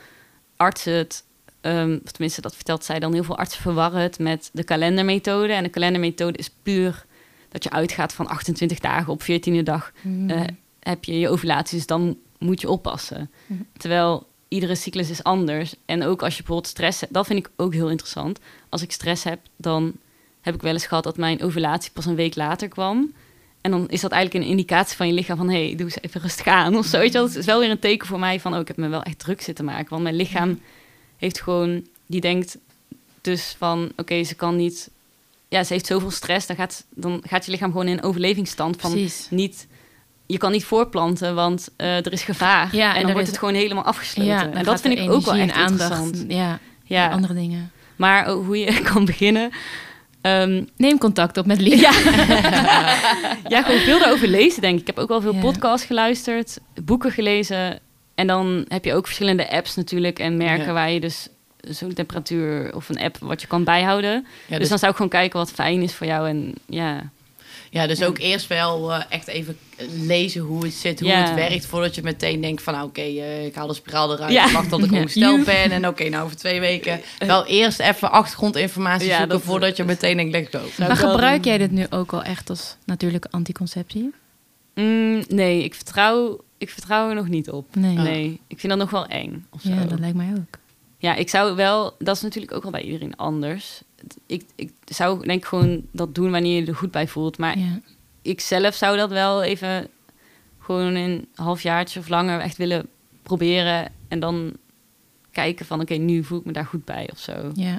artsen het, ehm, of tenminste dat vertelt zij dan, heel veel artsen verwarren het met de kalendermethode. En de kalendermethode is puur dat je uitgaat van 28 dagen op 14e dag Mhm. eh, heb je je ovulatie, dus dan moet je oppassen. Mhm. Terwijl iedere cyclus is anders. En ook als je bijvoorbeeld stress hebt, dat vind ik ook heel interessant. Als ik stress heb, dan heb ik wel eens gehad dat mijn ovulatie pas een week later kwam. En dan is dat eigenlijk een indicatie van je lichaam van... hé, hey, doe eens even rustig aan of zo. Weet je wel? Het is wel weer een teken voor mij van... oh, ik heb me wel echt druk zitten maken. Want mijn lichaam heeft gewoon... die denkt dus van... oké, ze kan niet... ja, ze heeft zoveel stress. Dan gaat, dan gaat je lichaam gewoon in overlevingsstand van... Precies. niet... je kan niet voorplanten, want eh, er is gevaar. Ja, en en dan er wordt is- het gewoon helemaal afgesloten. Ja, en dat vind ik ook wel energie echt en aandacht. interessant. Ja, Ja, andere dingen. maar ook hoe je [laughs] kan beginnen... Ehm, Neem contact op met Lia. ja. [laughs] ja, gewoon veel daarover lezen, denk ik. Ik heb ook wel veel podcasts geluisterd, boeken gelezen. En dan heb je ook verschillende apps natuurlijk en merken Ja. waar je dus zo'n temperatuur of een app wat je kan bijhouden. Ja, dus, dus, dan zou ik gewoon kijken wat fijn is voor jou. En ja, ja, dus ook eerst wel eh, echt even lezen hoe het zit, hoe Ja. het werkt, voordat je meteen denkt van, nou, oké, eh, ik haal de spiraal eruit, Ja. ik wacht tot ik [laughs] ongesteld ben en oké, nou over twee weken. Wel eerst even achtergrondinformatie Ja, zoeken dat- voordat je meteen denkt, let's go. Maar gebruik jij dit nu ook al echt als natuurlijke anticonceptie? Mm, nee, ik vertrouw, ik vertrouw er nog niet op. Nee. Nee, ik vind dat nog wel eng. Of zo. Ja, dat lijkt mij ook. Ja, ik zou wel, dat is natuurlijk ook wel bij iedereen anders. Ik, ik zou denk ik gewoon dat doen wanneer je er goed bij voelt. Maar Ja. ik zelf zou dat wel even gewoon een halfjaartje of langer echt willen proberen. En dan kijken van oké, nu voel ik me daar goed bij of zo. Ja.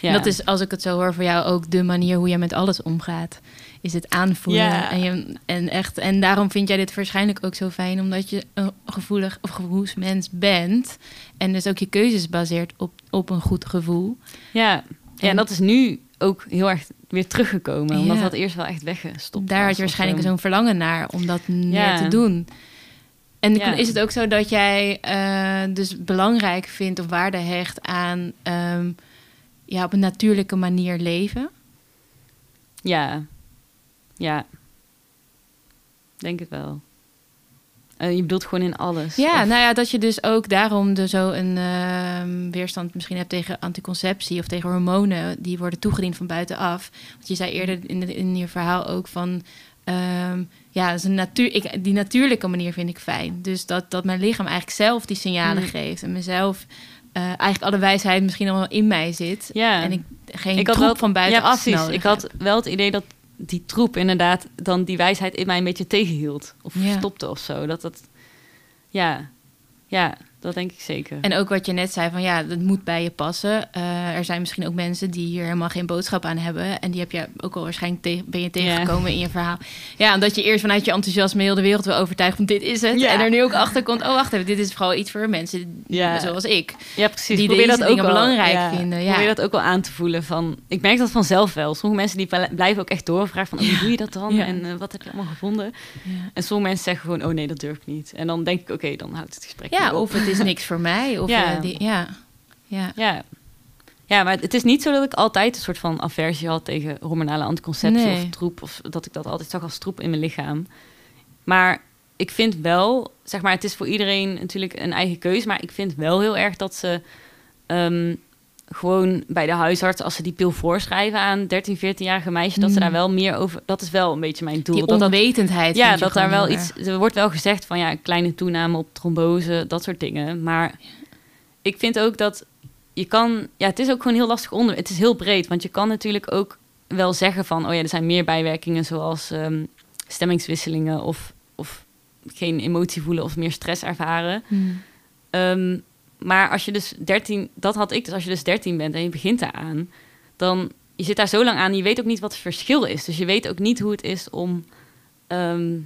Ja. En dat is, als ik het zo hoor, voor jou ook de manier hoe jij met alles omgaat. Is het aanvoelen. Ja. En, je, en, echt, en daarom vind jij dit waarschijnlijk ook zo fijn, omdat je een gevoelig of gevoelsmens bent. En dus ook je keuzes baseert op, op een goed gevoel. ja. Ja, en dat is nu ook heel erg weer teruggekomen. Omdat dat eerst wel echt weggestopt Daar had was je of waarschijnlijk zo. zo'n verlangen naar om dat meer Ja. te doen. En Ja. is het ook zo dat jij eh, dus belangrijk vindt of waarde hecht aan ehm, ja, op een natuurlijke manier leven? Ja, ja. Denk het wel. Eh, je bedoelt gewoon in alles. Ja, Of- nou ja, dat je dus ook daarom de zo een ehm, weerstand misschien hebt tegen anticonceptie of tegen hormonen die worden toegediend van buitenaf. Want je zei eerder in, de- in je verhaal ook van. ehm, ja, is een natuur, ik, die natuurlijke manier vind ik fijn. Dus dat, dat mijn lichaam eigenlijk zelf die signalen Mm. geeft. En mezelf eh, eigenlijk alle wijsheid misschien al in mij zit. Ja. En ik geen ik had wel van buitenaf ja, precies. Ik had wel het idee dat die troep inderdaad dan die wijsheid in mij een beetje tegenhield. Of Ja. stopte of zo. Dat dat... Ja. Ja, dat denk ik zeker. En ook wat je net zei van ja, dat moet bij je passen. Eh, er zijn misschien ook mensen die hier helemaal geen boodschap aan hebben. En die heb je ook al waarschijnlijk tegen, ben je tegengekomen in je verhaal. Ja, omdat je eerst vanuit je enthousiasme heel de wereld wil overtuigen van dit is het. Ja. En er nu ook achter komt, oh wacht even, dit is vooral iets voor mensen Ja. zoals ik. ja, precies. die Probeer deze dat ook wel, belangrijk ja, vinden, ja. Probeer dat ook wel aan te voelen. Van, ik merk dat vanzelf wel. Sommige mensen die bl- blijven ook echt doorvragen van... Oh, hoe doe je dat dan? En eh, wat heb je allemaal gevonden? En sommige mensen zeggen gewoon... Oh nee, dat durf ik niet. En dan denk ik, oké, dan houdt het gesprek Ja, of het is niks voor mij. Of, Ja. ja. die, ja. ja. Ja. ja, maar het is niet zo dat ik altijd een soort van aversie had tegen hormonale anticonceptie Nee. of troep. Of dat ik dat altijd zag als troep in mijn lichaam. Maar ik vind wel, zeg maar, het is voor iedereen natuurlijk een eigen keuze. Maar ik vind wel heel erg dat ze ehm, gewoon bij de huisarts, als ze die pil voorschrijven aan 13, 14-jarige meisjes, dat ze Mm. daar wel meer over. Dat is wel een beetje mijn doel. Die dat dat onwetendheid. ja, vind je dat daar wel iets. Er wordt wel gezegd van ja, een kleine toename op trombose, dat soort dingen. Maar ik vind ook dat je kan. Ja, het is ook gewoon heel lastig onder. Het is heel breed, want je kan natuurlijk ook wel zeggen van oh ja, er zijn meer bijwerkingen zoals ehm, stemmingswisselingen of, of geen emotie voelen of meer stress ervaren. erg. Hmm. Maar als je dus 13, dat had ik dus als je dus 13 bent en je begint daaraan, dan je zit daar zo lang aan, je weet ook niet wat het verschil is. Dus je weet ook niet hoe het is om, ehm,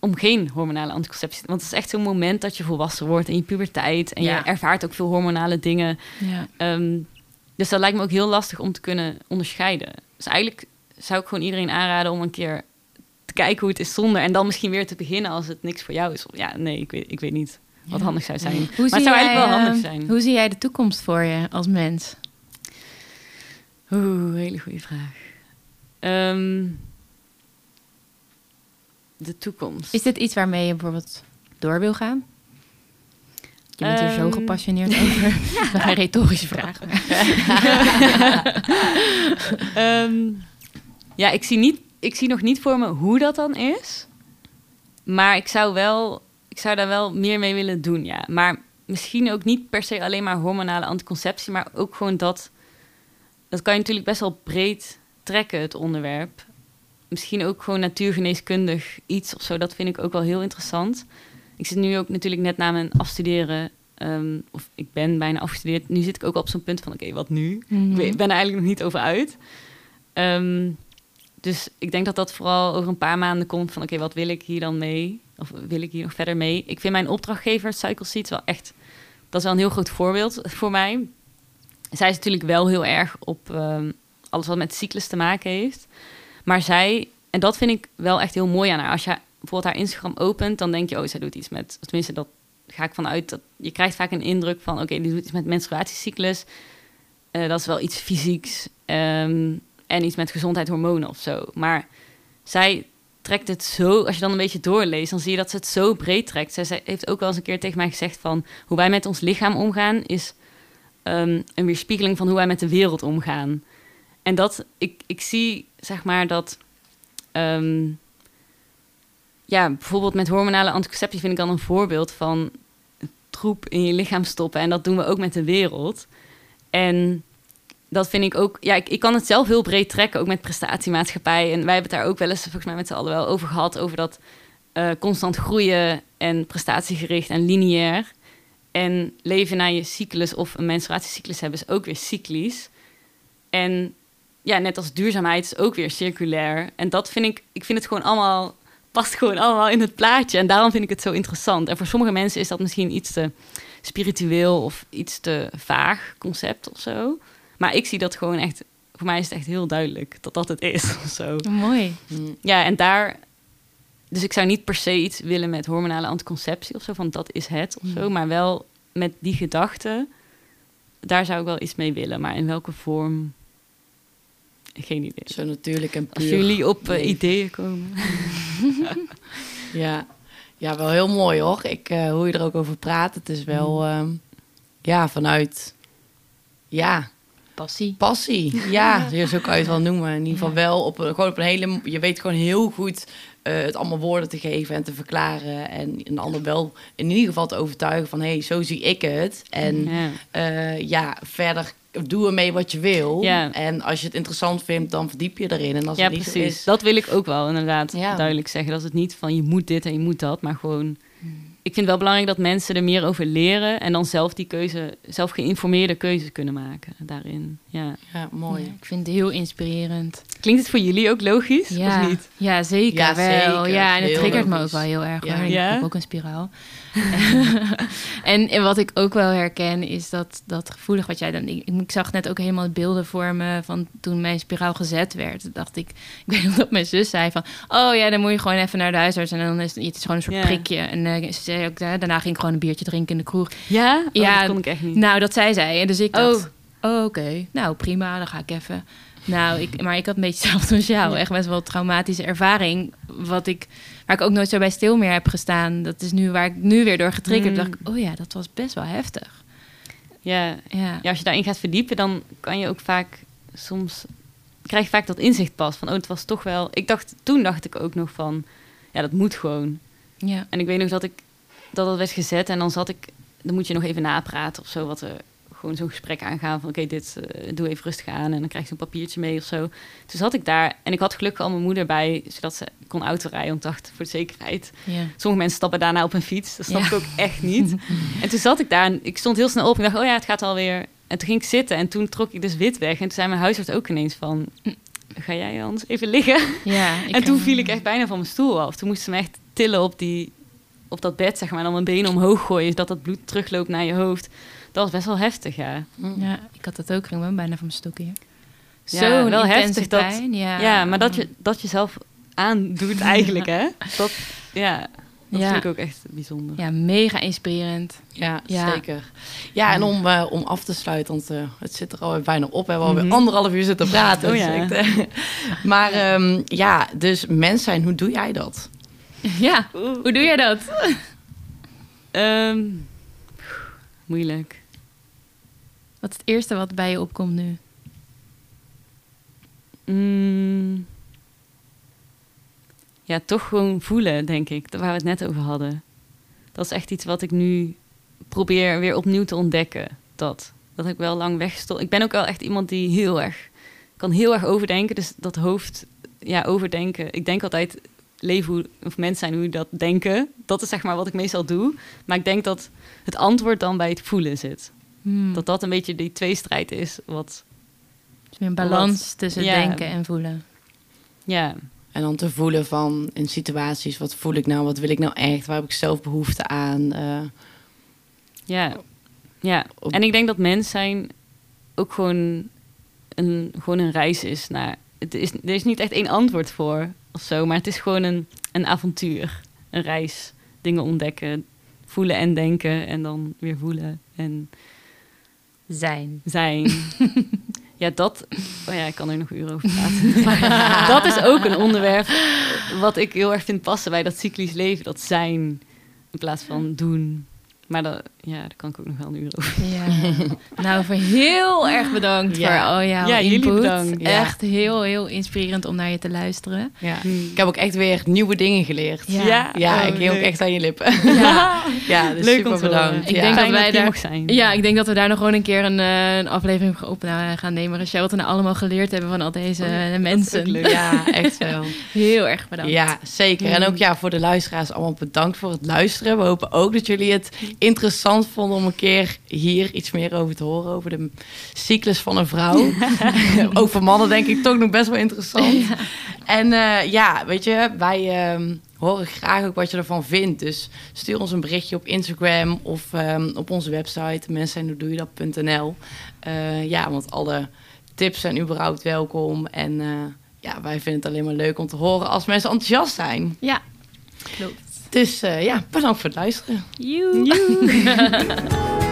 om geen hormonale anticonceptie. Want het is echt zo'n moment dat je volwassen wordt in je puberteit en Ja. je ervaart ook veel hormonale dingen. Ja. Ehm, dus dat lijkt me ook heel lastig om te kunnen onderscheiden. Dus eigenlijk zou ik gewoon iedereen aanraden om een keer te kijken hoe het is zonder en dan misschien weer te beginnen als het niks voor jou is. Ja, nee, ik weet, ik weet niet wat handig zou zijn. Hoe maar het zou eigenlijk wel handig eh, zijn. Hoe zie jij de toekomst voor je als mens? Oeh, hele goede vraag. Ehm, de toekomst. Is dit iets waarmee je bijvoorbeeld door wil gaan? Je bent hier zo Ehm. gepassioneerd [laughs] over. [laughs] Een retorische vraag. [laughs] Ehm, ja, ik zie, niet, ik zie nog niet voor me hoe dat dan is. Maar ik zou, wel, ik zou daar wel meer mee willen doen, ja. Maar misschien ook niet per se alleen maar hormonale anticonceptie... maar ook gewoon dat... Dat kan je natuurlijk best wel breed trekken, het onderwerp. Misschien ook gewoon natuurgeneeskundig iets of zo. Dat vind ik ook wel heel interessant. Ik zit nu ook natuurlijk net na mijn afstuderen... ehm, of ik ben bijna afgestudeerd. Nu zit ik ook op zo'n punt van, oké, wat nu? Mhm. Ik ik ben er eigenlijk nog niet over uit. Ehm, dus ik denk dat dat vooral over een paar maanden komt van... oké, wat wil ik hier dan mee? Of wil ik hier nog verder mee? Ik vind mijn opdrachtgever, Cycle Seeds, wel echt... dat is wel een heel groot voorbeeld voor mij. Zij is natuurlijk wel heel erg op ehm, alles wat met cyclus te maken heeft. Maar zij, en dat vind ik wel echt heel mooi aan haar... als je bijvoorbeeld haar Instagram opent... dan denk je, oh, zij doet iets met... tenminste, dat ga ik vanuit... Dat, je krijgt vaak een indruk van... oké, die doet iets met menstruatiecyclus... Eh, dat is wel iets fysieks ehm, en iets met gezondheid, hormonen of zo. Maar zij trekt het zo, als je dan een beetje doorleest, dan zie je dat ze het zo breed trekt. Zij, heeft ook wel eens een keer tegen mij gezegd van hoe wij met ons lichaam omgaan is ehm, een weerspiegeling van hoe wij met de wereld omgaan. En dat ik, ik zie zeg maar dat ehm, ja, bijvoorbeeld met hormonale anticonceptie vind ik dan een voorbeeld van troep in je lichaam stoppen. En dat doen we ook met de wereld. En dat vind ik ook, ja, ik, ik kan het zelf heel breed trekken, ook met prestatiemaatschappij. En wij hebben het daar ook wel eens, volgens mij met z'n allen wel over gehad, over dat eh, constant groeien en prestatiegericht en lineair. En leven naar je cyclus of een menstruatiecyclus hebben is ook weer cyclisch. En ja, net als duurzaamheid is ook weer circulair. En dat vind ik, ik vind het gewoon allemaal, past gewoon allemaal in het plaatje. En daarom vind ik het zo interessant. En voor sommige mensen is dat misschien iets te spiritueel of iets te vaag concept of zo. Maar ik zie dat gewoon echt, voor mij is het echt heel duidelijk dat dat het is. [laughs] of Zo. Mooi. Mm. Ja, en daar. Dus ik zou niet per se iets willen met hormonale anticonceptie of zo, van dat is het of zo. Hmm. Maar wel met die gedachte, daar zou ik wel iets mee willen. Maar in welke vorm? Geen idee. Zo natuurlijk en puur. Als jullie op eh, ideeën komen. [laughs] Ja. ja, wel heel mooi hoor. Ik, eh, hoe je er ook over praat, het is wel Mm. ehm, ja, vanuit ja, Passie. passie. [laughs] Ja, zo zo kan je het wel noemen. In ieder geval wel op een, gewoon op een hele... Je weet gewoon heel goed eh, het allemaal woorden te geven en te verklaren. En een ander wel in ieder geval te overtuigen van... hé, hey, zo zie ik het. En Ja. eh, ja, verder doe ermee wat je wil. Ja. En als je het interessant vindt, dan verdiep je erin. En als ja, het niet precies. is... Dat wil ik ook wel inderdaad Ja. duidelijk zeggen. Dat het niet van je moet dit en je moet dat, maar gewoon. Ik vind het wel belangrijk dat mensen er meer over leren en dan zelf die keuze, zelf geïnformeerde keuzes kunnen maken daarin. Ja. Ja, mooi. Ja, ik vind het heel inspirerend. Klinkt het voor jullie ook logisch Ja, of niet? ja zeker Ja, wel. zeker. Ja, en het Heel triggert me ook wel heel erg. Ja. Ik Ja? heb ook een spiraal. En, [laughs] en wat ik ook wel herken is dat, dat gevoelig wat jij dan... Ik, ik zag net ook helemaal beelden voor me van toen mijn spiraal gezet werd. Toen dacht ik, [laughs] ik weet nog dat mijn zus zei van... Oh ja, dan moet je gewoon even naar de huisarts en dan is het, het is gewoon een soort prikje. En eh, ze zei ook, eh, daarna ging ik gewoon een biertje drinken in de kroeg. Ja? Oh, Ja, dat kon ik echt niet. Nou, dat zei zij. En dus ik Oh. dacht, oh, oké, nou prima, dan ga ik even. Nou, ik, maar ik had een beetje hetzelfde als jou. Ja. Echt best wel een traumatische ervaring. Wat ik, waar ik ook nooit zo bij stil meer heb gestaan. Dat is nu waar ik nu weer door getriggerd Mm. dacht ik, oh ja, dat was best wel heftig. Ja. Ja, ja, als je daarin gaat verdiepen, dan kan je ook vaak soms krijg je vaak dat inzicht pas van, oh, het was toch wel. Ik dacht toen dacht ik ook nog van, ja, dat moet gewoon. ja. En ik weet nog dat ik dat dat werd gezet en dan zat ik, dan moet je nog even napraten of zo, wat er gewoon zo'n gesprek aangaan van, oké, dit eh, doe even rustig aan en dan krijg je zo'n papiertje mee of zo. Toen zat ik daar en ik had gelukkig al mijn moeder bij, zodat ze kon autorijden, want dacht voor de zekerheid. Sommige mensen stappen daarna op een fiets, dat snap Ja. ik ook echt niet. [laughs] en toen zat ik daar en ik stond heel snel op en ik dacht, oh ja, het gaat alweer. En toen ging ik zitten en toen trok ik dus wit weg en toen zei mijn huisarts ook ineens van, ga jij anders even liggen? ja [laughs] en toen viel ik echt bijna van mijn stoel af. Toen moesten ze me echt tillen op, die, op dat bed, zeg maar. En dan mijn benen omhoog gooien, zodat dat bloed terugloopt naar je hoofd. Dat was best wel heftig, ja. Ja, ik had dat ook, ging me bijna van mijn stok hier. Ja, Zo wel heftig dat-. Ja, Ja, maar dat je, dat je zelf aandoet eigenlijk, hè. [laughs] Dat, ja, dat Ja. vind ik ook echt bijzonder. Ja, mega inspirerend. Ja, Ja. zeker. Ja, en om, eh, om af te sluiten, want eh, het zit er alweer bijna op. We hebben alweer Mhm. anderhalf uur zitten praten. [laughs] Oh dus ja. ik, eh, [laughs] maar ehm, ja, dus mens zijn, hoe doe jij dat? Ja, hoe doe je dat? Ehm, moeilijk. Wat is het eerste wat bij je opkomt nu? Mm. Ja, toch gewoon voelen, denk ik. Waar we het net over hadden. Dat is echt iets wat ik nu probeer weer opnieuw te ontdekken. Dat. Dat ik wel lang wegstond. Ik ben ook wel echt iemand die heel erg... kan heel erg overdenken. Dus dat hoofd, ja, overdenken. Ik denk altijd leven hoe, of mensen zijn hoe dat denken. Dat is zeg maar wat ik meestal doe. Maar ik denk dat het antwoord dan bij het voelen zit. Hmm. Dat dat een beetje die tweestrijd is. Wat, een balans tussen Ja. denken en voelen. ja, En dan te voelen van in situaties, wat voel ik nou, wat wil ik nou echt, waar heb ik zelf behoefte aan? eh, Ja, ja. Op- En ik denk dat mens zijn ook gewoon een, gewoon een reis is naar. Het is, er is niet echt één antwoord voor of zo, maar het is gewoon een, een avontuur, een reis, dingen ontdekken, voelen en denken en dan weer voelen en Zijn. zijn. [laughs] ja, dat. Oh ja, ik kan er nog uren over [laughs] praten. Maar [laughs] dat is ook een onderwerp wat ik heel erg vind passen bij dat cyclisch leven, dat zijn in plaats van doen. Maar dat, ja, daar kan ik ook nog wel een uur over. Ja. nou, voor heel erg bedankt Ja. voor al jouw Ja, jullie input. bedankt. Ja. Echt heel, heel inspirerend om naar je te luisteren. ja. Ik heb ook echt weer nieuwe dingen geleerd. Ja. Ja, Ja, oh, ik hing ook echt aan je lippen. Ja. [laughs] ja, dus Leuk super bedankt. Ik ja. denk dat wij daar- zijn. Ja, ik denk dat we daar nog gewoon een keer een, eh, een aflevering op gaan nemen. Rachel, wat we nou allemaal geleerd hebben van al deze Oh ja, eh, mensen. leuk. Ja, echt wel. [laughs] Heel erg bedankt. Ja, zeker. En ook ja, voor de luisteraars allemaal bedankt voor het luisteren. We hopen ook dat jullie het interessant interessant vonden om een keer hier iets meer over te horen. Over de cyclus van een vrouw. [laughs] ook voor mannen denk ik toch nog best wel interessant. En uh, ja, weet je, wij um, horen graag ook wat je ervan vindt. Dus stuur ons een berichtje op Instagram of um, op onze website mensen Uh, ja, want alle tips zijn überhaupt welkom. En uh, ja, wij vinden het alleen maar leuk om te horen als mensen enthousiast zijn. Ja, klopt. Dus uh, ja, bedankt voor het luisteren. Joe. [laughs] [laughs]